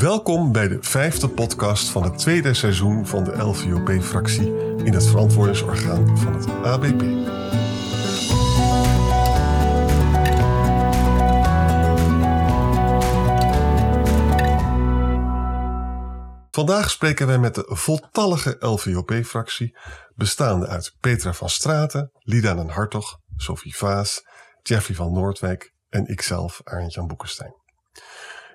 Welkom bij de vijfde podcast van het tweede seizoen van de LVOP-fractie in het verantwoordingsorgaan van het ABP. Vandaag spreken wij met de voltallige LVOP-fractie, bestaande uit Petra van Straten, Lida den Hartog, Sophie Vaas, Jeffrey van Noordwijk en ikzelf, Arend-Jan Boekenstein.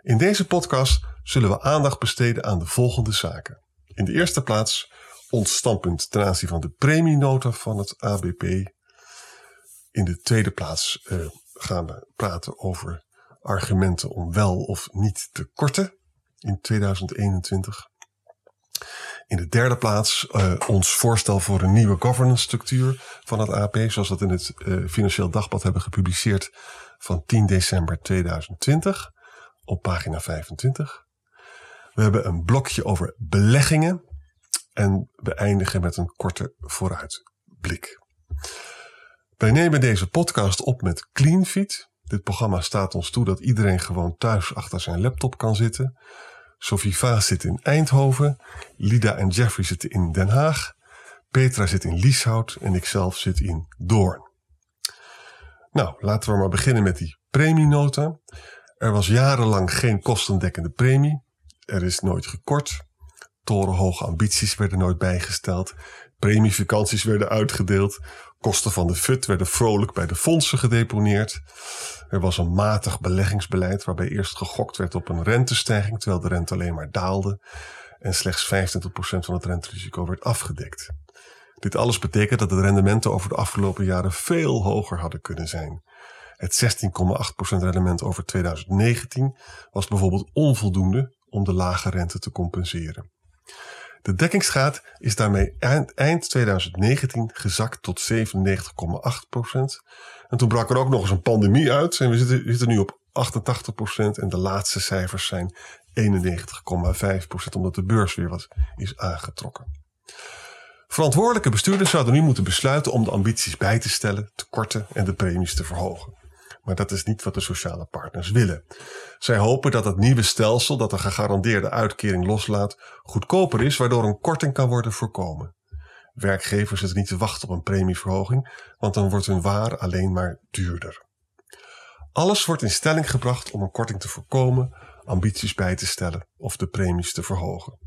In deze podcast zullen we aandacht besteden aan de volgende zaken. In de eerste plaats ons standpunt ten aanzien van de premienota van het ABP. In de tweede plaats uh, gaan we praten over argumenten om wel of niet te korten in 2021. In de derde plaats uh, ons voorstel voor een nieuwe governance structuur van het AP, zoals we dat in het uh, Financieel Dagblad hebben gepubliceerd van 10 december 2020 op pagina 25. We hebben een blokje over beleggingen en we eindigen met een korte vooruitblik. Wij nemen deze podcast op met CleanFeed. Dit programma staat ons toe dat iedereen gewoon thuis achter zijn laptop kan zitten. Sophie Vaas zit in Eindhoven, Lida en Jeffrey zitten in Den Haag, Petra zit in Lieshout en ikzelf zit in Doorn. Nou, laten we maar beginnen met die premienota. Er was jarenlang geen kostendekkende premie. Er is nooit gekort. Torenhoge ambities werden nooit bijgesteld. Premievakanties werden uitgedeeld. Kosten van de FUT werden vrolijk bij de fondsen gedeponeerd. Er was een matig beleggingsbeleid waarbij eerst gegokt werd op een rentestijging terwijl de rente alleen maar daalde en slechts 25% van het renterisico werd afgedekt. Dit alles betekent dat de rendementen over de afgelopen jaren veel hoger hadden kunnen zijn. Het 16,8% rendement over 2019 was bijvoorbeeld onvoldoende om de lage rente te compenseren. De dekkingsgraad is daarmee eind, 2019 gezakt tot 97,8% En toen brak er ook nog eens een pandemie uit. En we zitten, we zitten nu op 88% En de laatste cijfers zijn 91,5% omdat de beurs weer wat is aangetrokken. Verantwoordelijke bestuurders zouden nu moeten besluiten om de ambities bij te stellen, te korten en de premies te verhogen. Maar dat is niet wat de sociale partners willen. Zij hopen dat het nieuwe stelsel dat een gegarandeerde uitkering loslaat goedkoper is, waardoor een korting kan worden voorkomen. Werkgevers zitten niet te wachten op een premieverhoging, want dan wordt hun waar alleen maar duurder. Alles wordt in stelling gebracht om een korting te voorkomen, ambities bij te stellen of de premies te verhogen.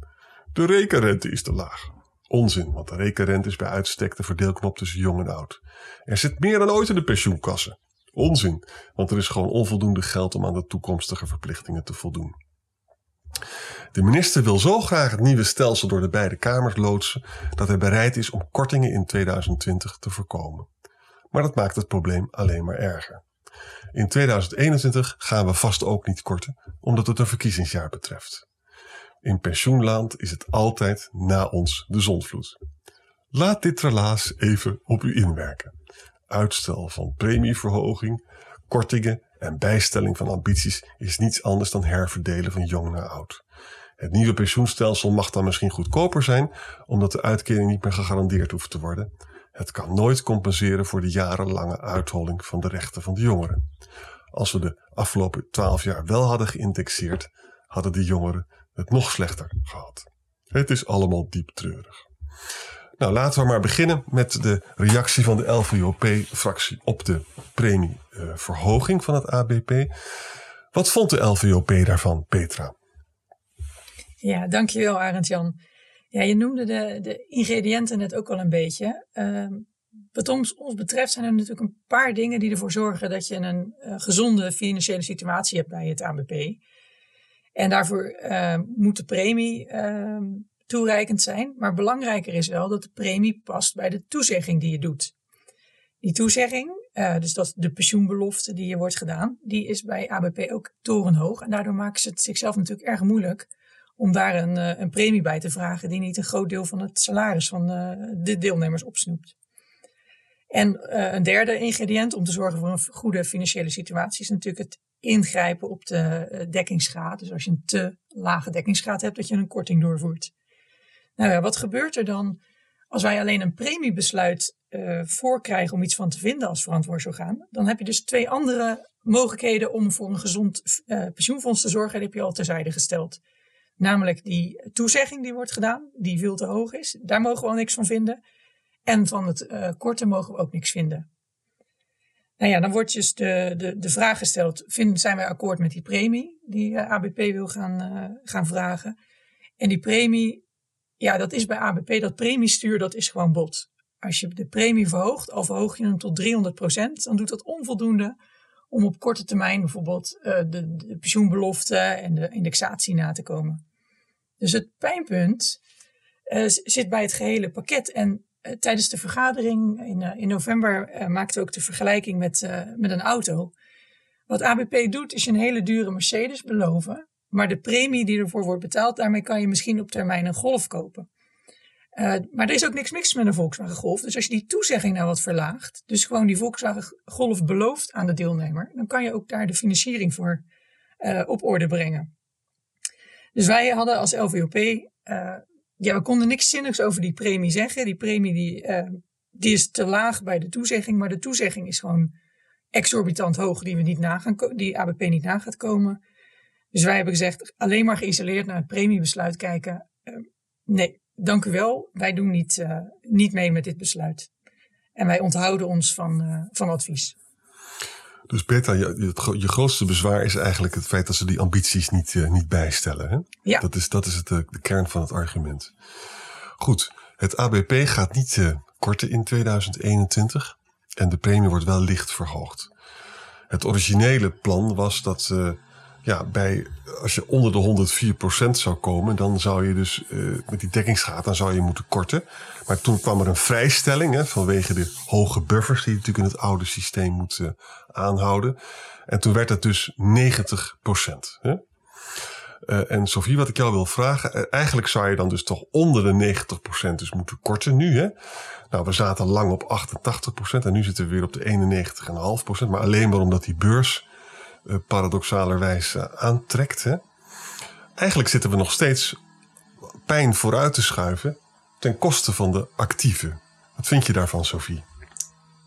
De rekenrente is te laag. Onzin, want de rekenrente is bij uitstek de verdeelknop tussen jong en oud. Er zit meer dan ooit in de pensioenkassen. Onzin, want er is gewoon onvoldoende geld om aan de toekomstige verplichtingen te voldoen. De minister wil zo graag het nieuwe stelsel door de beide kamers loodsen dat hij bereid is om kortingen in 2020 te voorkomen. Maar dat maakt het probleem alleen maar erger. In 2021 gaan we vast ook niet korten, omdat het een verkiezingsjaar betreft. In pensioenland is het altijd na ons de zonvloed. Laat dit relaas even op u inwerken uitstel van premieverhoging, kortingen en bijstelling van ambities is niets anders dan herverdelen van jong naar oud. Het nieuwe pensioenstelsel mag dan misschien goedkoper zijn, omdat de uitkering niet meer gegarandeerd hoeft te worden. Het kan nooit compenseren voor de jarenlange uitholling van de rechten van de jongeren. Als we de afgelopen twaalf jaar wel hadden geïndexeerd, hadden de jongeren het nog slechter gehad. Het is allemaal diep treurig. Nou, laten we maar beginnen met de reactie van de LVOP-fractie op de premieverhoging van het ABP. Wat vond de LVOP daarvan, Petra? Ja, dankjewel Arend-Jan. Ja, je noemde de, de ingrediënten net ook al een beetje. Uh, wat ons, ons betreft zijn er natuurlijk een paar dingen die ervoor zorgen dat je een uh, gezonde financiële situatie hebt bij het ABP. En daarvoor uh, moet de premie ehm, toereikend zijn. Maar belangrijker is wel dat de premie past bij de toezegging die je doet. Die toezegging, uh, dus dat de pensioenbelofte die je wordt gedaan, die is bij ABP ook torenhoog. En daardoor maken ze het zichzelf natuurlijk erg moeilijk om daar een, uh, een premie bij te vragen die niet een groot deel van het salaris van uh, de deelnemers opsnoept. En een derde ingrediënt om te zorgen voor een goede financiële situatie is natuurlijk het ingrijpen op de dekkingsgraad. Dus als je een te lage dekkingsgraad hebt, dat je een korting doorvoert. Nou ja, wat gebeurt er dan als wij alleen een premiebesluit uh, voorkrijgen om iets van te vinden als verantwoordingsorgaan? Dan heb je dus twee andere mogelijkheden om voor een gezond uh, pensioenfonds te zorgen. Die heb je al terzijde gesteld. Namelijk die toezegging die wordt gedaan, die veel te hoog is. Daar mogen we al niks van vinden. En van het uh, korte mogen we ook niks vinden. Nou ja, dan wordt dus de, de, de vraag gesteld: zijn wij akkoord met die premie die ABP wil gaan, gaan vragen? En die premie, ja, dat is bij ABP, dat premiestuur, dat is gewoon bot. Als je de premie verhoogt, al verhoog je hem tot 300% dan doet dat onvoldoende om op korte termijn bijvoorbeeld uh, de, de, pensioenbelofte en de indexatie na te komen. Dus het pijnpunt uh, zit bij het gehele pakket. En uh, tijdens de vergadering in, in november maakten we ook de vergelijking met, met een auto. Wat ABP doet is een hele dure Mercedes beloven. Maar de premie die ervoor wordt betaald, daarmee kan je misschien op termijn een Golf kopen. Uh, maar er is ook niks mis met een Volkswagen Golf. Dus als je die toezegging nou wat verlaagt, dus gewoon die Volkswagen Golf belooft aan de deelnemer, dan kan je ook daar de financiering voor uh, op orde brengen. Dus wij hadden als LVOP, uh, ja, we konden niks zinnigs over die premie zeggen. Die premie die, die is te laag bij de toezegging, maar de toezegging is gewoon exorbitant hoog, die, we niet na gaan die ABP niet na gaat komen. Dus wij hebben gezegd, alleen maar geïsoleerd naar het premiebesluit kijken. nee, dank u wel, wij doen niet, uh, niet mee met dit besluit. En wij onthouden ons van, uh, van advies. Dus Bertha, je, je, grootste bezwaar is eigenlijk het feit dat ze die ambities niet, niet bijstellen. Hè? Ja. Dat is, dat is het, de kern van het argument. Goed, het ABP gaat niet korten in 2021 en de premie wordt wel licht verhoogd. Het originele plan was dat ja, bij, als je onder de 104% zou komen, dan zou je dus uh, met die dekkingsgraad, dan zou je moeten korten. Maar toen kwam er een vrijstelling hè, vanwege de hoge buffers die je natuurlijk in het oude systeem moet uh, aanhouden. En toen werd het dus 90%. Hè? Uh, en Sofie, wat ik jou wil vragen, eigenlijk zou je dan dus toch onder de 90% dus moeten korten nu. Hè? Nou, we zaten lang op 88% en nu zitten we weer op de 91,5%. Maar alleen maar omdat die beurs paradoxalerwijs uh, aantrekt. Eigenlijk zitten we nog steeds pijn vooruit te schuiven ten koste van de actieven. Wat vind je daarvan, Sophie?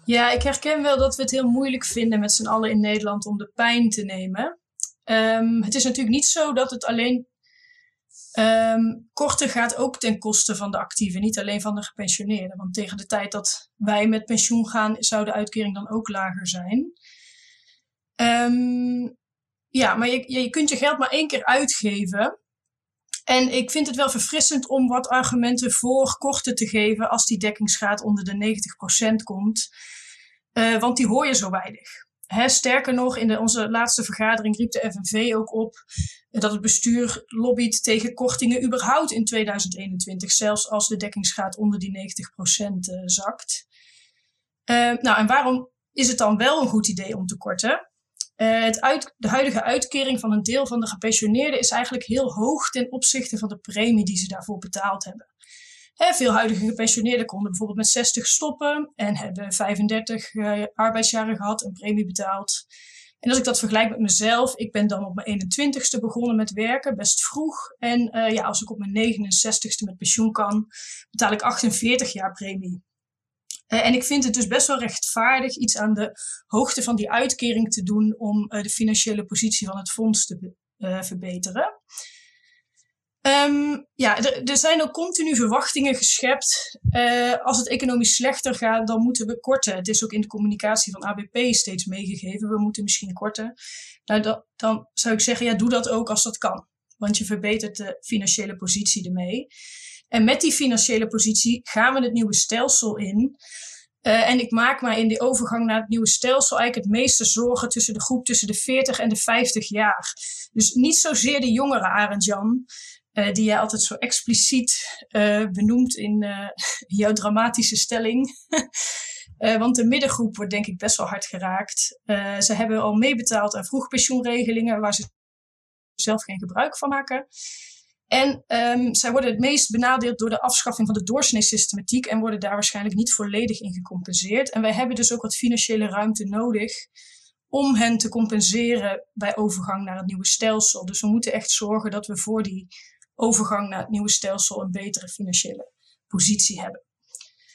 Ja, ik herken wel dat we het heel moeilijk vinden met z'n allen in Nederland om de pijn te nemen. Um, het is natuurlijk niet zo dat het alleen um, korter gaat ook ten koste van de actieven, niet alleen van de gepensioneerden. Want tegen de tijd dat wij met pensioen gaan, zou de uitkering dan ook lager zijn. Um, ja, maar je, je kunt je geld maar één keer uitgeven. En ik vind het wel verfrissend om wat argumenten voor korten te geven als die dekkingsgraad onder de 90% komt. Uh, want die hoor je zo weinig. Hè, sterker nog, in de, onze laatste vergadering riep de FNV ook op dat het bestuur lobbyt tegen kortingen überhaupt in 2021, zelfs als de dekkingsgraad onder die 90% uh, zakt. Uh, nou, en waarom is het dan wel een goed idee om te korten? Uh, het uit, de huidige uitkering van een deel van de gepensioneerden is eigenlijk heel hoog ten opzichte van de premie die ze daarvoor betaald hebben. Veel huidige gepensioneerden konden bijvoorbeeld met 60 stoppen en hebben 35 uh, arbeidsjaren gehad en premie betaald. En als ik dat vergelijk met mezelf, ik ben dan op mijn 21ste begonnen met werken, best vroeg. En uh, ja, als ik op mijn 69ste met pensioen kan, betaal ik 48 jaar premie. Uh, en ik vind het dus best wel rechtvaardig iets aan de hoogte van die uitkering te doen om uh, de financiële positie van het fonds te uh, verbeteren. Um, ja, er zijn ook continu verwachtingen geschept. als het economisch slechter gaat, dan moeten we korten. Het is ook in de communicatie van ABP steeds meegegeven. We moeten misschien korten. Nou, dan zou ik zeggen, ja, doe dat ook als dat kan. Want je verbetert de financiële positie ermee. En met die financiële positie gaan we het nieuwe stelsel in. Uh, en ik maak me in die overgang naar het nieuwe stelsel eigenlijk het meeste zorgen tussen de groep tussen de 40 en de 50 jaar. Dus niet zozeer de jongeren, Arend Jan, uh, die jij altijd zo expliciet uh, benoemt in jouw dramatische stelling. want de middengroep wordt denk ik best wel hard geraakt. ze hebben al meebetaald aan vroegpensioenregelingen waar ze zelf geen gebruik van maken. En um, zij worden het meest benadeeld door de afschaffing van de doorsneesystematiek en worden daar waarschijnlijk niet volledig in gecompenseerd. En wij hebben dus ook wat financiële ruimte nodig om hen te compenseren bij overgang naar het nieuwe stelsel. Dus we moeten echt zorgen dat we voor die overgang naar het nieuwe stelsel een betere financiële positie hebben.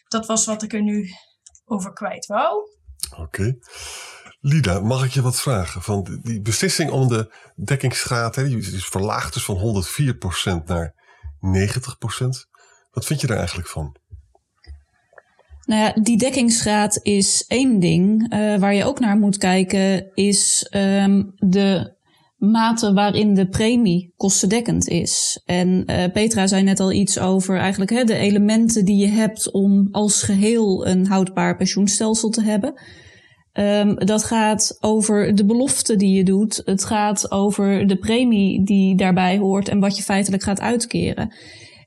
Dat was wat ik er nu over kwijt wou. Oké. Lida, mag ik je wat vragen? Van die beslissing om de dekkingsgraad, hè, die is verlaagd dus van 104% naar 90%. Wat vind je daar eigenlijk van? Nou ja, die dekkingsgraad is één ding. Uh, waar je ook naar moet kijken is um, de mate waarin de premie kostendekkend is. En uh, Petra zei net al iets over eigenlijk hè, de elementen die je hebt om als geheel een houdbaar pensioenstelsel te hebben. Um, dat gaat over de belofte die je doet. Het gaat over de premie die daarbij hoort en wat je feitelijk gaat uitkeren.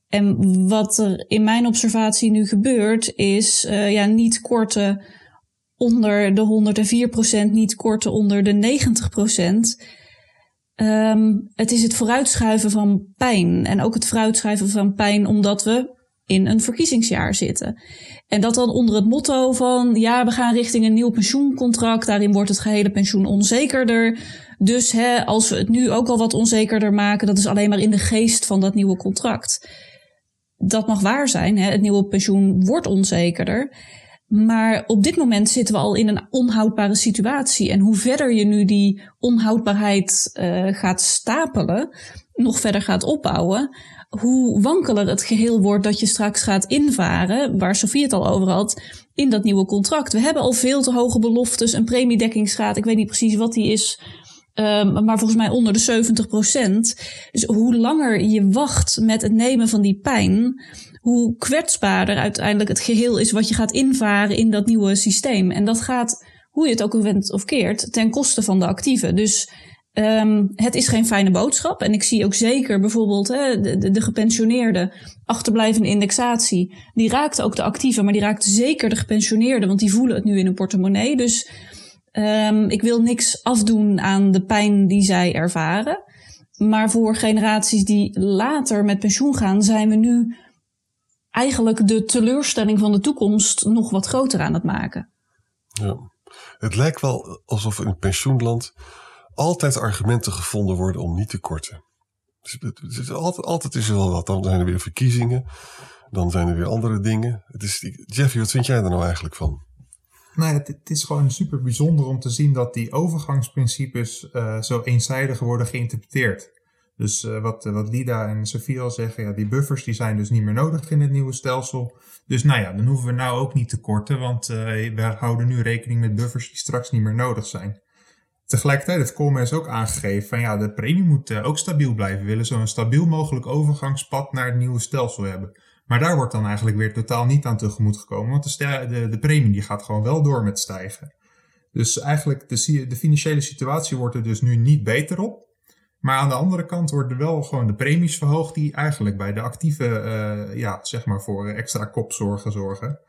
En wat er in mijn observatie nu gebeurt, is uh, ja, niet korten onder de 104%, niet korten onder de 90%. Um, het is het vooruitschuiven van pijn. En ook het vooruitschuiven van pijn omdat we in een verkiezingsjaar zitten. En dat dan onder het motto van ja, we gaan richting een nieuw pensioencontract. Daarin wordt het gehele pensioen onzekerder. Dus hè, als we het nu ook al wat onzekerder maken, dat is alleen maar in de geest van dat nieuwe contract. Dat mag waar zijn. Hè? Het nieuwe pensioen wordt onzekerder. Maar op dit moment zitten we al in een onhoudbare situatie. En hoe verder je nu die onhoudbaarheid uh, gaat stapelen, nog verder gaat opbouwen, hoe wankeler het geheel wordt dat je straks gaat invaren, waar Sofie het al over had, in dat nieuwe contract. We hebben al veel te hoge beloftes, een premiedekkingsgraad, ik weet niet precies wat die is, um, maar volgens mij onder de 70% Dus hoe langer je wacht met het nemen van die pijn, hoe kwetsbaarder uiteindelijk het geheel is wat je gaat invaren in dat nieuwe systeem. En dat gaat, hoe je het ook wendt of keert, ten koste van de actieven. Dus um, het is geen fijne boodschap. En ik zie ook zeker bijvoorbeeld hè, de, de, de gepensioneerden, achterblijvende indexatie. Die raakt ook de actieven, maar die raakt zeker de gepensioneerden, want die voelen het nu in hun portemonnee. Dus um, ik wil niks afdoen aan de pijn die zij ervaren. Maar voor generaties die later met pensioen gaan, zijn we nu eigenlijk de teleurstelling van de toekomst nog wat groter aan het maken. Ja. Het lijkt wel alsof in het pensioenland altijd argumenten gevonden worden om niet te korten. Dus altijd, altijd is er wel wat. Dan zijn er weer verkiezingen. Dan zijn er weer andere dingen. Het is, Jeffy, wat vind jij er nou eigenlijk van? Nou, het, het, is gewoon super bijzonder om te zien dat die overgangsprincipes uh, zo eenzijdig worden geïnterpreteerd. Dus uh, wat, wat Lida en Sofie al zeggen, ja, die buffers die zijn dus niet meer nodig in het nieuwe stelsel. Dus nou ja, dan hoeven we nou ook niet te korten, want uh, we houden nu rekening met buffers die straks niet meer nodig zijn. Tegelijkertijd heeft Colmes ook aangegeven van ja, de premie moet uh, ook stabiel blijven. We willen zo'n stabiel mogelijk overgangspad naar het nieuwe stelsel hebben. Maar daar wordt dan eigenlijk weer totaal niet aan tegemoet gekomen, want de, de, de premie die gaat gewoon wel door met stijgen. Dus eigenlijk de, de financiële situatie wordt er dus nu niet beter op. Maar aan de andere kant worden wel gewoon de premies verhoogd die eigenlijk bij de actieve, uh, ja, zeg maar voor extra kopzorgen zorgen.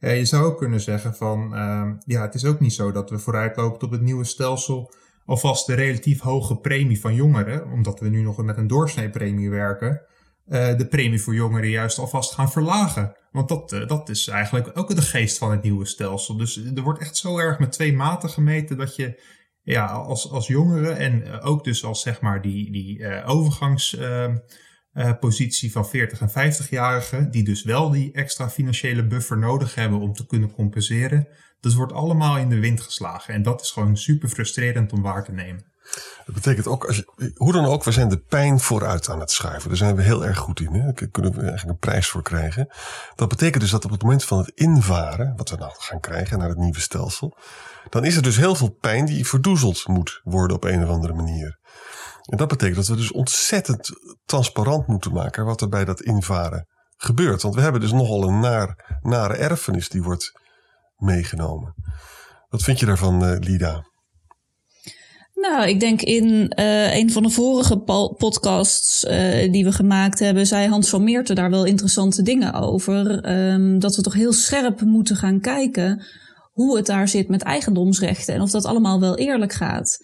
Uh, je zou ook kunnen zeggen van, uh, ja, het is ook niet zo dat we vooruitlopend op het nieuwe stelsel alvast de relatief hoge premie van jongeren, omdat we nu nog met een doorsneepremie werken, uh, de premie voor jongeren juist alvast gaan verlagen. Want dat, dat is eigenlijk ook de geest van het nieuwe stelsel. Dus er wordt echt zo erg met twee maten gemeten dat je ja, als, als jongeren en eh, ook dus als zeg maar die, die uh, overgangspositie uh, van 40 en 50-jarigen, die dus wel die extra financiële buffer nodig hebben om te kunnen compenseren, dat wordt allemaal in de wind geslagen. En dat is gewoon super frustrerend om waar te nemen. Dat betekent ook, als hoe dan ook, we zijn de pijn vooruit aan het schuiven. Daar zijn we heel erg goed in. Hè? Daar kunnen we eigenlijk een prijs voor krijgen. Dat betekent dus dat op het moment van het invaren, wat we nou gaan krijgen naar het nieuwe stelsel, dan is er dus heel veel pijn die verdoezeld moet worden op een of andere manier. En dat betekent dat we dus ontzettend transparant moeten maken wat er bij dat invaren gebeurt. Want we hebben dus nogal een naar, nare erfenis die wordt meegenomen. Wat vind je daarvan, uh, Lida? Nou, ik denk in uh, een van de vorige podcasts uh, die we gemaakt hebben, zei Hans van Meerten daar wel interessante dingen over. Um, dat we toch heel scherp moeten gaan kijken hoe het daar zit met eigendomsrechten en of dat allemaal wel eerlijk gaat.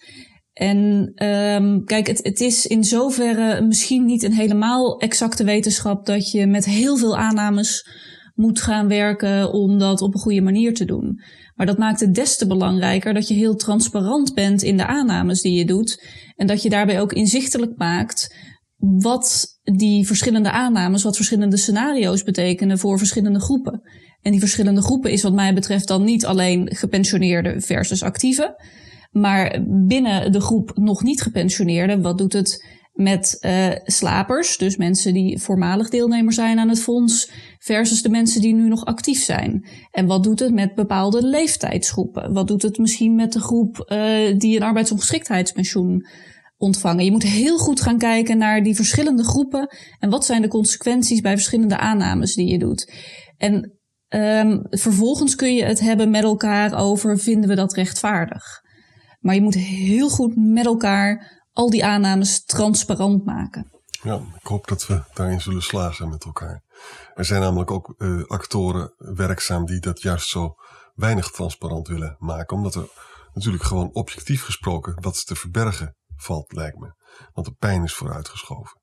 En um, kijk, het, het is in zoverre misschien niet een helemaal exacte wetenschap dat je met heel veel aannames moet gaan werken om dat op een goede manier te doen. Maar dat maakt het des te belangrijker dat je heel transparant bent in de aannames die je doet. En dat je daarbij ook inzichtelijk maakt wat die verschillende aannames, wat verschillende scenario's betekenen voor verschillende groepen. En die verschillende groepen is wat mij betreft dan niet alleen gepensioneerden versus actieven. Maar binnen de groep nog niet gepensioneerden, wat doet het met uh, slapers, dus mensen die voormalig deelnemer zijn aan het fonds, versus de mensen die nu nog actief zijn. En wat doet het met bepaalde leeftijdsgroepen? Wat doet het misschien met de groep uh, die een arbeidsongeschiktheidspensioen ontvangen? Je moet heel goed gaan kijken naar die verschillende groepen en wat zijn de consequenties bij verschillende aannames die je doet. En um, vervolgens kun je het hebben met elkaar over vinden we dat rechtvaardig. Maar je moet heel goed met elkaar al die aannames transparant maken. Ja, ik hoop dat we daarin zullen slagen met elkaar. Er zijn namelijk ook uh, actoren werkzaam die dat juist zo weinig transparant willen maken, omdat er natuurlijk gewoon objectief gesproken wat te verbergen valt, lijkt me. Want de pijn is vooruitgeschoven.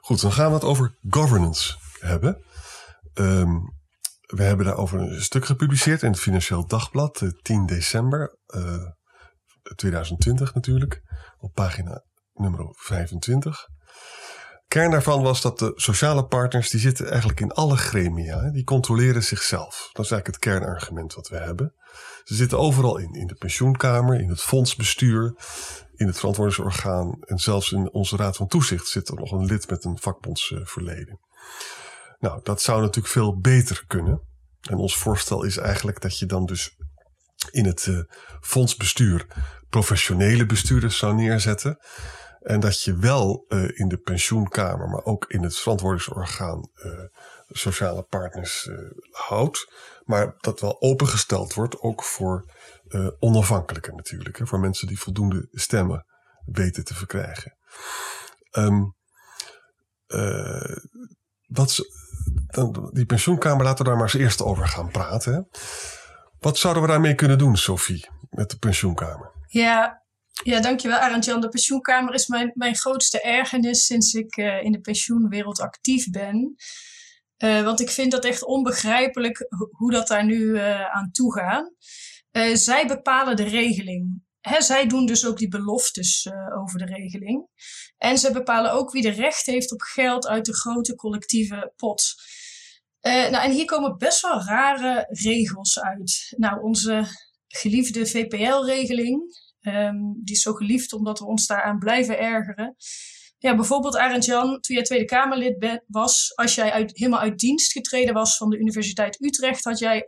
Goed, dan gaan we het over governance hebben. Um, we hebben daarover een stuk gepubliceerd in het Financieel Dagblad, 10 december uh, 2020 natuurlijk op pagina nummer 25. Kern daarvan was dat de sociale partners, die zitten eigenlijk in alle gremia, die controleren zichzelf. Dat is eigenlijk het kernargument wat we hebben. Ze zitten overal in, in de pensioenkamer, in het fondsbestuur, in het verantwoordingsorgaan en zelfs in onze raad van toezicht zit er nog een lid met een vakbondsverleden. Nou, dat zou natuurlijk veel beter kunnen. En ons voorstel is eigenlijk dat je dan dus in het uh, fondsbestuur professionele bestuurders zou neerzetten. En dat je wel uh, in de pensioenkamer, maar ook in het verantwoordingsorgaan uh, sociale partners houdt. Maar dat wel opengesteld wordt, ook voor onafhankelijken natuurlijk. Hè, voor mensen die voldoende stemmen weten te verkrijgen. Wat, dan, die pensioenkamer, laten we daar maar eens eerst over gaan praten. Hè. Wat zouden we daarmee kunnen doen, Sophie, met de pensioenkamer? Ja, ja dankjewel Arend-Jan. De pensioenkamer is mijn, mijn grootste ergernis sinds ik uh, in de pensioenwereld actief ben. Uh, want ik vind dat echt onbegrijpelijk hoe dat daar nu uh, aan toe gaat. zij bepalen de regeling. Zij doen dus ook die beloftes over de regeling. En ze bepalen ook wie de recht heeft op geld uit de grote collectieve pot. Nou, en hier komen best wel rare regels uit. Nou, onze geliefde VPL-regeling, Um, die is zo geliefd omdat we ons daaraan blijven ergeren. Ja, bijvoorbeeld Arend Jan, toen jij Tweede Kamerlid was, als jij uit, helemaal uit dienst getreden was van de Universiteit Utrecht, had jij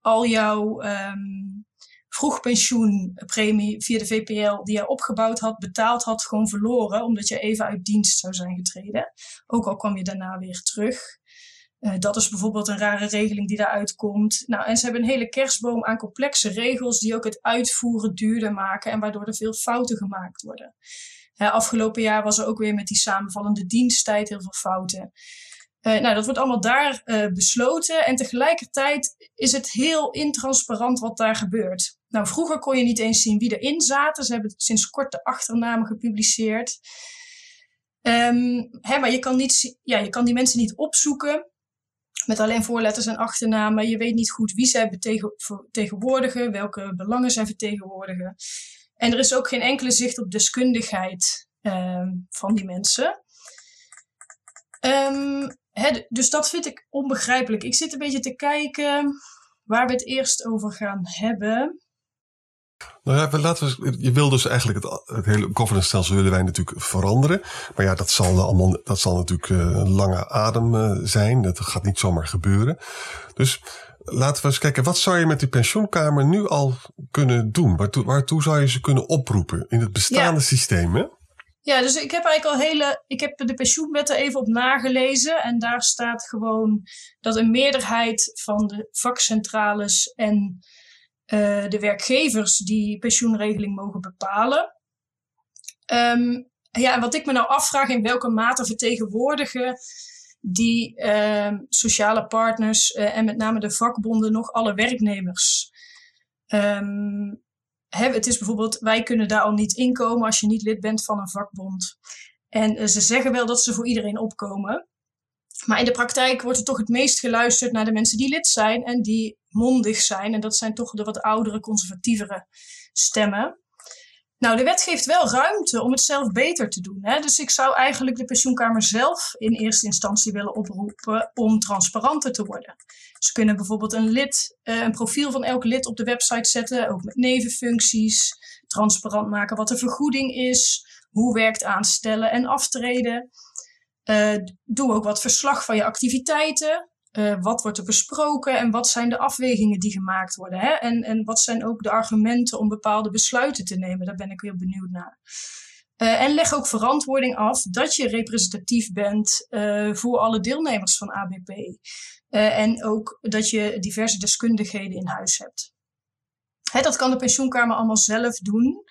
al jouw um, vroegpensioenpremie via de VPL die je opgebouwd had, betaald had, gewoon verloren, omdat je even uit dienst zou zijn getreden. Ook al kwam je daarna weer terug. Uh, dat is bijvoorbeeld een rare regeling die daaruit komt. Nou, en ze hebben een hele kerstboom aan complexe regels die ook het uitvoeren duurder maken en waardoor er veel fouten gemaakt worden. Afgelopen jaar was er ook weer met die samenvallende diensttijd heel veel fouten. Uh, nou, dat wordt allemaal daar besloten en tegelijkertijd is het heel intransparant wat daar gebeurt. Nou, vroeger kon je niet eens zien wie erin zaten. Ze hebben sinds kort de achternamen gepubliceerd. Um, hè, maar je kan, niet, ja, je kan die mensen niet opzoeken met alleen voorletters en achternamen. Je weet niet goed wie zij vertegenwoordigen, welke belangen zij vertegenwoordigen. En er is ook geen enkele zicht op deskundigheid um, van die mensen. Um, dus dat vind ik onbegrijpelijk. Ik zit een beetje te kijken waar we het eerst over gaan hebben. Nou ja, laten we, je wil dus eigenlijk het, het hele governance stelsel willen wij natuurlijk veranderen. Maar ja, dat zal, allemaal, dat zal natuurlijk eh, een lange adem eh, zijn. Dat gaat niet zomaar gebeuren. Dus laten we eens kijken, wat zou je met die pensioenkamer nu al kunnen doen? Waartoe, waartoe zou je ze kunnen oproepen in het bestaande ja. systeem? Hè? Ja, dus ik heb eigenlijk al hele. Ik heb de pensioenwetten even op nagelezen. En daar staat gewoon dat een meerderheid van de vakcentrales en uh, de werkgevers die pensioenregeling mogen bepalen. Um, ja, wat ik me nou afvraag, in welke mate vertegenwoordigen die uh, sociale partners uh, en met name de vakbonden nog alle werknemers? Hè, het is bijvoorbeeld, wij kunnen daar al niet inkomen als je niet lid bent van een vakbond. En uh, ze zeggen wel dat ze voor iedereen opkomen. Maar in de praktijk wordt er toch het meest geluisterd naar de mensen die lid zijn en die mondig zijn. En dat zijn toch de wat oudere, conservatievere stemmen. Nou, de wet geeft wel ruimte om het zelf beter te doen. Hè? Dus ik zou eigenlijk de pensioenkamer zelf in eerste instantie willen oproepen om transparanter te worden. Ze kunnen bijvoorbeeld een lid, uh, een profiel van elk lid op de website zetten, ook met nevenfuncties, transparant maken wat de vergoeding is, hoe werkt aanstellen en aftreden. Uh, doe ook wat verslag van je activiteiten. Uh, wat wordt er besproken en wat zijn de afwegingen die gemaakt worden? Hè? En, en wat zijn ook de argumenten om bepaalde besluiten te nemen? Daar ben ik heel benieuwd naar. Uh, en leg ook verantwoording af dat je representatief bent uh, voor alle deelnemers van ABP. en ook dat je diverse deskundigheden in huis hebt. Hè, dat kan de pensioenkamer allemaal zelf doen.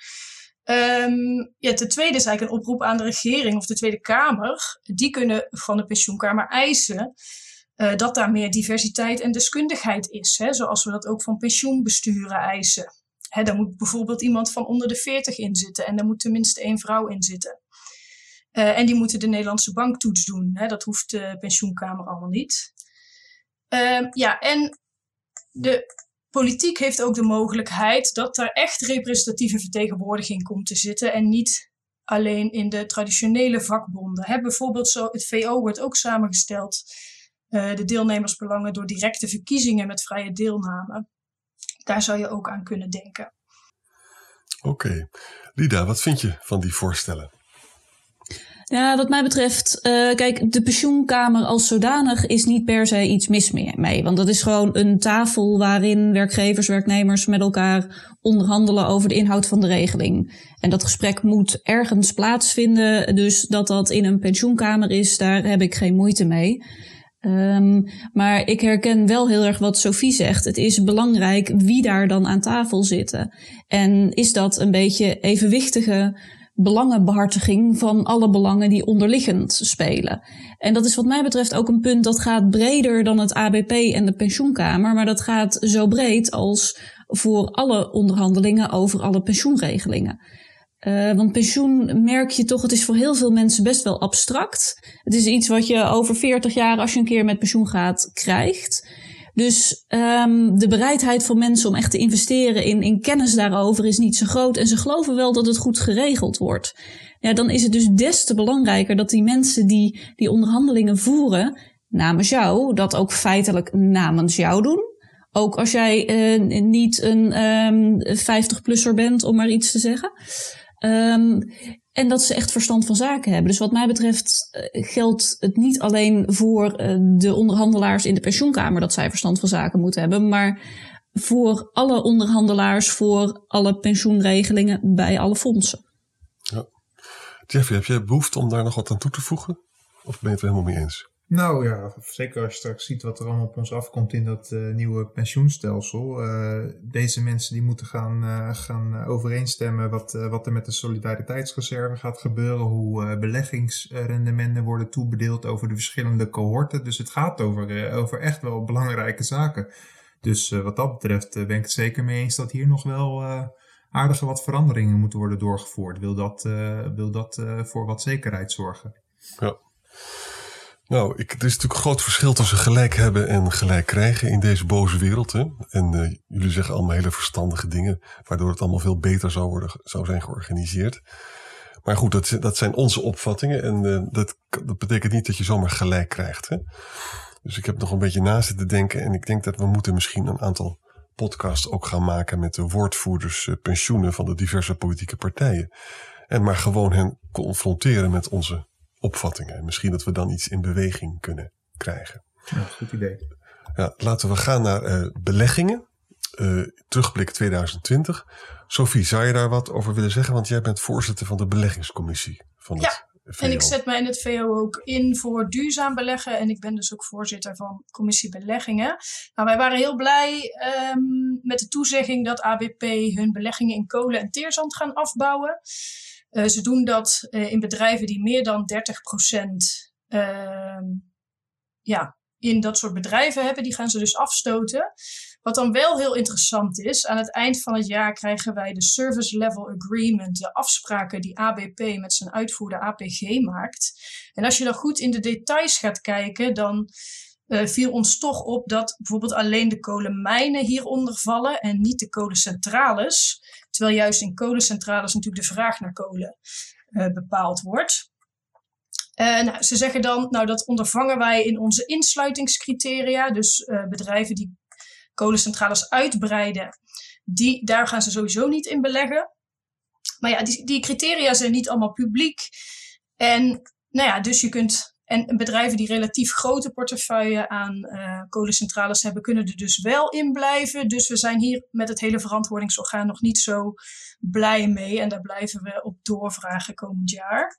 Um, ja, ten tweede is eigenlijk een oproep aan de regering of de Tweede Kamer. Die kunnen van de pensioenkamer eisen uh, dat daar meer diversiteit en deskundigheid is. Hè, zoals we dat ook van pensioenbesturen eisen. Hè, daar moet bijvoorbeeld iemand van onder de 40 in zitten en daar moet tenminste één vrouw in zitten. Uh, en die moeten de Nederlandse banktoets doen. Hè, dat hoeft de pensioenkamer allemaal niet. Uh, ja, en de politiek heeft ook de mogelijkheid dat er echt representatieve vertegenwoordiging komt te zitten en niet alleen in de traditionele vakbonden. Bijvoorbeeld zo, het VO wordt ook samengesteld uh, de deelnemersbelangen door directe verkiezingen met vrije deelname. Daar zou je ook aan kunnen denken. Oké. Okay. Lida, wat vind je van die voorstellen? Ja, wat mij betreft, uh, kijk, de pensioenkamer als zodanig is niet per se iets mis mee. Want dat is gewoon een tafel waarin werkgevers, werknemers met elkaar onderhandelen over de inhoud van de regeling. En dat gesprek moet ergens plaatsvinden. Dus dat dat in een pensioenkamer is, daar heb ik geen moeite mee. Um, maar ik herken wel heel erg wat Sophie zegt. Het is belangrijk wie daar dan aan tafel zitten. En is dat een beetje evenwichtige belangenbehartiging van alle belangen die onderliggend spelen. En dat is wat mij betreft ook een punt dat gaat breder dan het ABP en de pensioenkamer, maar dat gaat zo breed als voor alle onderhandelingen over alle pensioenregelingen. Uh, want pensioen merk je toch, het is voor heel veel mensen best wel abstract. Het is iets wat je over 40 jaar, als je een keer met pensioen gaat, krijgt. Dus um, de bereidheid van mensen om echt te investeren in, in kennis daarover is niet zo groot. En ze geloven wel dat het goed geregeld wordt. Ja, dan is het dus des te belangrijker dat die mensen die die onderhandelingen voeren namens jou, dat ook feitelijk namens jou doen. Ook als jij uh, niet een um, 50-plusser bent, om maar iets te zeggen. Um, en dat ze echt verstand van zaken hebben. Dus wat mij betreft uh, geldt het niet alleen voor uh, de onderhandelaars in de pensioenkamer dat zij verstand van zaken moeten hebben, maar voor alle onderhandelaars, voor alle pensioenregelingen bij alle fondsen. Ja. Jeffrey, heb je behoefte om daar nog wat aan toe te voegen? Of ben je het er helemaal mee eens? Nou ja, zeker als je straks ziet wat er allemaal op ons afkomt in dat uh, nieuwe pensioenstelsel. Uh, deze mensen die moeten gaan, uh, gaan overeenstemmen wat, wat er met de solidariteitsreserve gaat gebeuren. Hoe beleggingsrendementen worden toebedeeld over de verschillende cohorten. Dus het gaat over, over echt wel belangrijke zaken. Dus wat dat betreft ben ik het zeker mee eens dat hier nog wel aardige wat veranderingen moeten worden doorgevoerd. Wil dat, wil dat voor wat zekerheid zorgen? Ja. Nou, ik, er is natuurlijk een groot verschil tussen gelijk hebben en gelijk krijgen in deze boze wereld. Hè? En uh, jullie zeggen allemaal hele verstandige dingen, waardoor het allemaal veel beter zou, worden, zou zijn georganiseerd. Maar goed, dat, dat zijn onze opvattingen en uh, dat, dat betekent niet dat je zomaar gelijk krijgt. Hè? Dus ik heb nog een beetje na zitten denken en ik denk dat we moeten misschien een aantal podcasts ook gaan maken met de woordvoerders uh, pensioenen van de diverse politieke partijen. En maar gewoon hen confronteren met onze opvattingen. Misschien dat we dan iets in beweging kunnen krijgen. Ja, goed idee. Ja, laten we gaan naar uh, beleggingen. Uh, terugblik 2020. Sophie, zou je daar wat over willen zeggen? Want jij bent voorzitter van de beleggingscommissie van ja. En ik zet mij in het VO ook in voor duurzaam beleggen. En ik ben dus ook voorzitter van commissie beleggingen. Nou, wij waren heel blij um, met de toezegging dat ABP hun beleggingen in kolen en teerzand gaan afbouwen. Uh, ze doen dat uh, in bedrijven die meer dan 30 procent uh, ja, in dat soort bedrijven hebben. Die gaan ze dus afstoten. Wat dan wel heel interessant is, aan het eind van het jaar krijgen wij de Service Level Agreement, de afspraken die ABP met zijn uitvoerder APG maakt. En als je dan goed in de details gaat kijken, dan uh, viel ons toch op dat bijvoorbeeld alleen de kolenmijnen hieronder vallen en niet de kolencentrales. Terwijl juist in kolencentrales natuurlijk de vraag naar kolen uh, bepaald wordt. Uh, nou, ze zeggen dan, nou dat ondervangen wij in onze insluitingscriteria. Dus uh, bedrijven die kolencentrales uitbreiden, die, daar gaan ze sowieso niet in beleggen. Maar ja, die, die criteria zijn niet allemaal publiek. En nou ja, dus je kunt. En bedrijven die relatief grote portefeuille aan uh, kolencentrales hebben, kunnen er dus wel in blijven. Dus we zijn hier met het hele verantwoordingsorgaan nog niet zo blij mee. En daar blijven we op doorvragen komend jaar.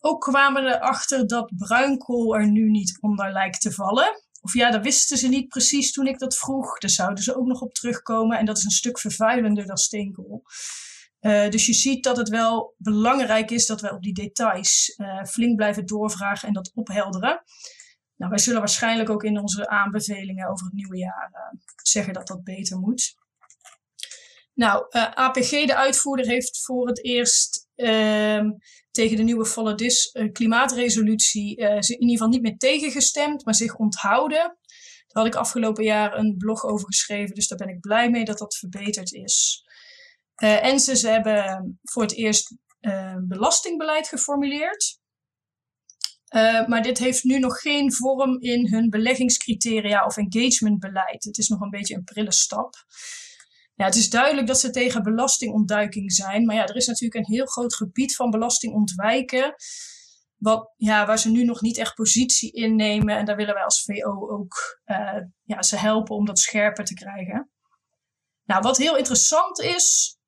Ook kwamen we erachter dat bruinkool er nu niet onder lijkt te vallen. Of ja, dat wisten ze niet precies toen ik dat vroeg. Daar zouden ze ook nog op terugkomen. En dat is een stuk vervuilender dan steenkool. Uh, dus je ziet dat het wel belangrijk is dat we op die details uh, flink blijven doorvragen en dat ophelderen. Nou, wij zullen waarschijnlijk ook in onze aanbevelingen over het nieuwe jaar uh, zeggen dat dat beter moet. Nou, APG, de uitvoerder, heeft voor het eerst ehm, tegen de nieuwe Follow This klimaatresolutie in ieder geval niet meer tegengestemd, maar zich onthouden. Daar had ik afgelopen jaar een blog over geschreven, dus daar ben ik blij mee dat dat verbeterd is. Uh, en ze, hebben voor het eerst uh, belastingbeleid geformuleerd. Uh, maar dit heeft nu nog geen vorm in hun beleggingscriteria of engagementbeleid. Het is nog een beetje een prille stap. Ja, het is duidelijk dat ze tegen belastingontduiking zijn. Maar ja, er is natuurlijk een heel groot gebied van belastingontwijken. Wat, ja, waar ze nu nog niet echt positie innemen. En daar willen wij als VO ook ja, ze helpen om dat scherper te krijgen. Nou, wat heel interessant is,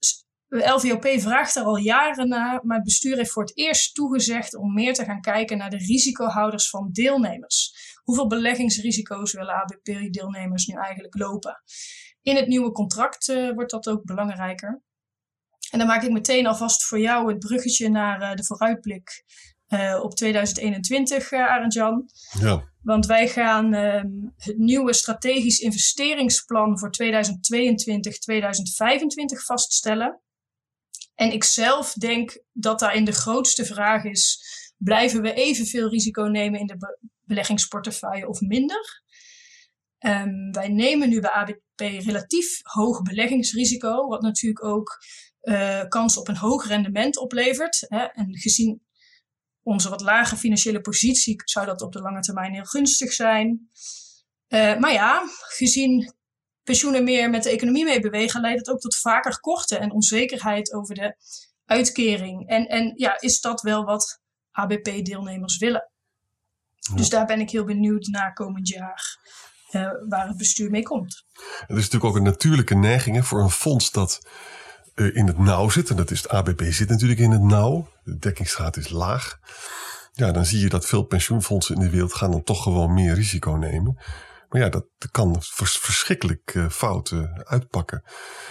LVOP vraagt er al jaren naar, maar het bestuur heeft voor het eerst toegezegd om meer te gaan kijken naar de risicohouders van deelnemers. Hoeveel beleggingsrisico's willen ABP-deelnemers nu eigenlijk lopen? In het nieuwe contract uh, wordt dat ook belangrijker. En dan maak ik meteen alvast voor jou het bruggetje naar uh, de vooruitblik uh, op 2021, Arend-Jan. Ja. Want wij gaan uh, het nieuwe strategisch investeringsplan voor 2022-2025 vaststellen. En ik zelf denk dat daarin de grootste vraag is: blijven we evenveel risico nemen in de beleggingsportefeuille of minder? Um, wij nemen nu bij ABP relatief hoog beleggingsrisico, wat natuurlijk ook uh, kans op een hoog rendement oplevert. Hè? En gezien onze wat lage financiële positie zou dat op de lange termijn heel gunstig zijn. Uh, maar ja, gezien pensioenen meer met de economie mee bewegen, leidt het ook tot vaker korten en onzekerheid over de uitkering. En, en ja, is dat wel wat ABP-deelnemers willen? Dus daar ben ik heel benieuwd naar komend jaar. Uh, waar het bestuur mee komt. Er is natuurlijk ook een natuurlijke neiging hè, voor een fonds dat uh, in het nauw zit. En dat is het ABP zit natuurlijk in het nauw. De dekkingsgraad is laag. Ja, dan zie je dat veel pensioenfondsen in de wereld gaan dan toch gewoon meer risico nemen. Maar ja, dat kan verschrikkelijk uh, fout uitpakken.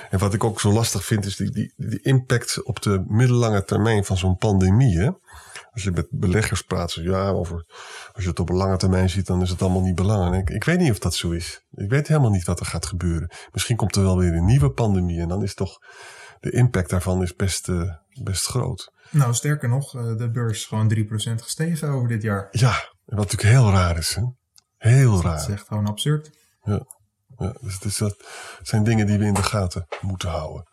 En wat ik ook zo lastig vind, is die, die, die impact op de middellange termijn van zo'n pandemie. Hè? Als je met beleggers praat, ja, over, als je het op een lange termijn ziet, dan is het allemaal niet belangrijk. Ik weet niet of dat zo is. Ik weet helemaal niet wat er gaat gebeuren. Misschien komt er wel weer een nieuwe pandemie en dan is toch de impact daarvan is best, uh, best groot. Nou, sterker nog, de beurs is gewoon 3% gestegen over dit jaar. Ja, wat natuurlijk heel raar is. Hè? Heel raar. Dat is echt gewoon absurd. Ja, ja dus, dus dat zijn dingen die we in de gaten moeten houden.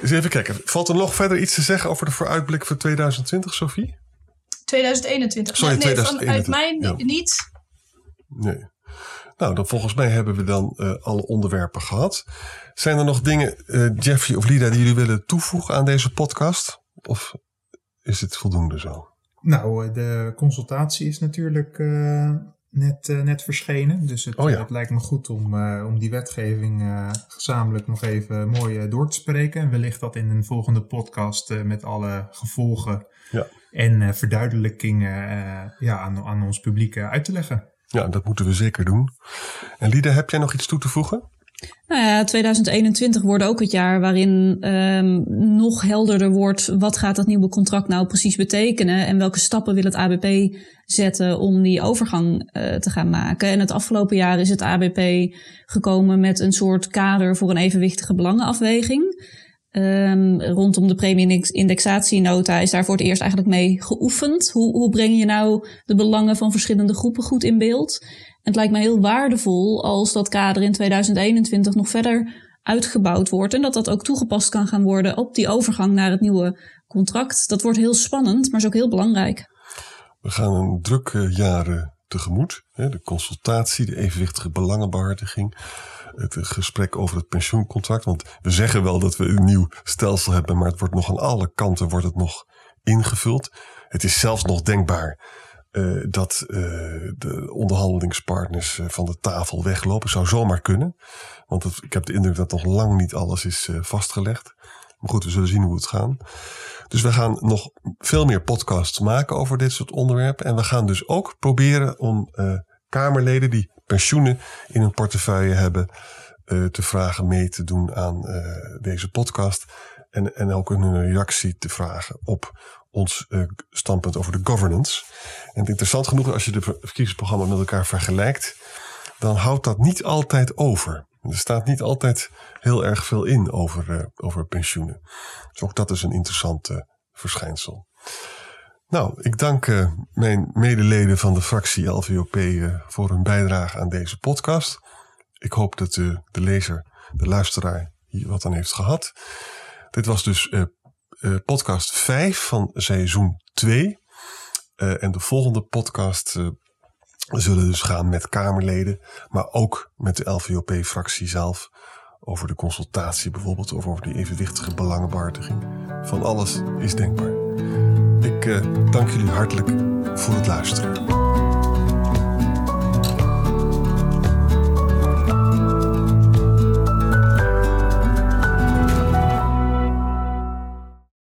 Dus even kijken. Valt er nog verder iets te zeggen over de vooruitblik voor 2020, Sophie? 2021. Sorry, nee, 2021. vanuit mij Ja. niet. Nee. Nou, dan volgens mij hebben we dan uh, alle onderwerpen gehad. Zijn er nog dingen, uh, Jeffrey of Lida, die jullie willen toevoegen aan deze podcast? Of is het voldoende zo? Nou, de consultatie is natuurlijk uh, net, uh, net verschenen. Dus het, Oh ja. het lijkt me goed om, uh, om die wetgeving uh, gezamenlijk nog even mooi door te spreken. En wellicht dat in een volgende podcast met alle gevolgen Ja. en verduidelijkingen ja, aan, aan ons publiek uit te leggen. Ja, dat moeten we zeker doen. En Lida, heb jij nog iets toe te voegen? Nou ja, 2021 wordt ook het jaar waarin um, nog helderder wordt wat gaat dat nieuwe contract nou precies betekenen en welke stappen wil het ABP zetten om die overgang uh, te gaan maken. En het afgelopen jaar is het ABP gekomen met een soort kader voor een evenwichtige belangenafweging. Um, rondom de premie-indexatienota is daar voor het eerst eigenlijk mee geoefend. Hoe, hoe breng je nou de belangen van verschillende groepen goed in beeld? Het lijkt me heel waardevol als dat kader in 2021 nog verder uitgebouwd wordt en dat dat ook toegepast kan gaan worden op die overgang naar het nieuwe contract. Dat wordt heel spannend, maar is ook heel belangrijk. We gaan een drukke jaren tegemoet. De consultatie, de evenwichtige belangenbehartiging, het gesprek over het pensioencontract. Want we zeggen wel dat we een nieuw stelsel hebben, maar het wordt nog aan alle kanten wordt het nog ingevuld. Het is zelfs nog denkbaar uh, dat uh, de onderhandelingspartners uh, van de tafel weglopen. Zou zomaar kunnen. Want het, ik heb de indruk dat nog lang niet alles is vastgelegd. Maar goed, we zullen zien hoe het gaat. Dus we gaan nog veel meer podcasts maken over dit soort onderwerpen. En we gaan dus ook proberen om Kamerleden die pensioenen in hun portefeuille hebben, te vragen mee te doen aan deze podcast. En, en ook hun reactie te vragen op ons uh, standpunt over de governance. En interessant genoeg, als je de verkiezingsprogramma met elkaar vergelijkt, dan houdt dat niet altijd over. Er staat niet altijd heel erg veel in over, uh, over pensioenen. Dus ook dat is een interessant uh, verschijnsel. Nou, ik dank mijn medeleden van de fractie LVOP voor hun bijdrage aan deze podcast. Ik hoop dat de lezer, de luisteraar hier wat aan heeft gehad. Dit was dus uh, podcast 5 van seizoen 2. Uh, eh, en de volgende podcast uh, zullen dus gaan met Kamerleden, maar ook met de LVOP-fractie zelf. Over de consultatie bijvoorbeeld, of over die evenwichtige belangenbehartiging. Van alles is denkbaar. Ik dank jullie hartelijk voor het luisteren.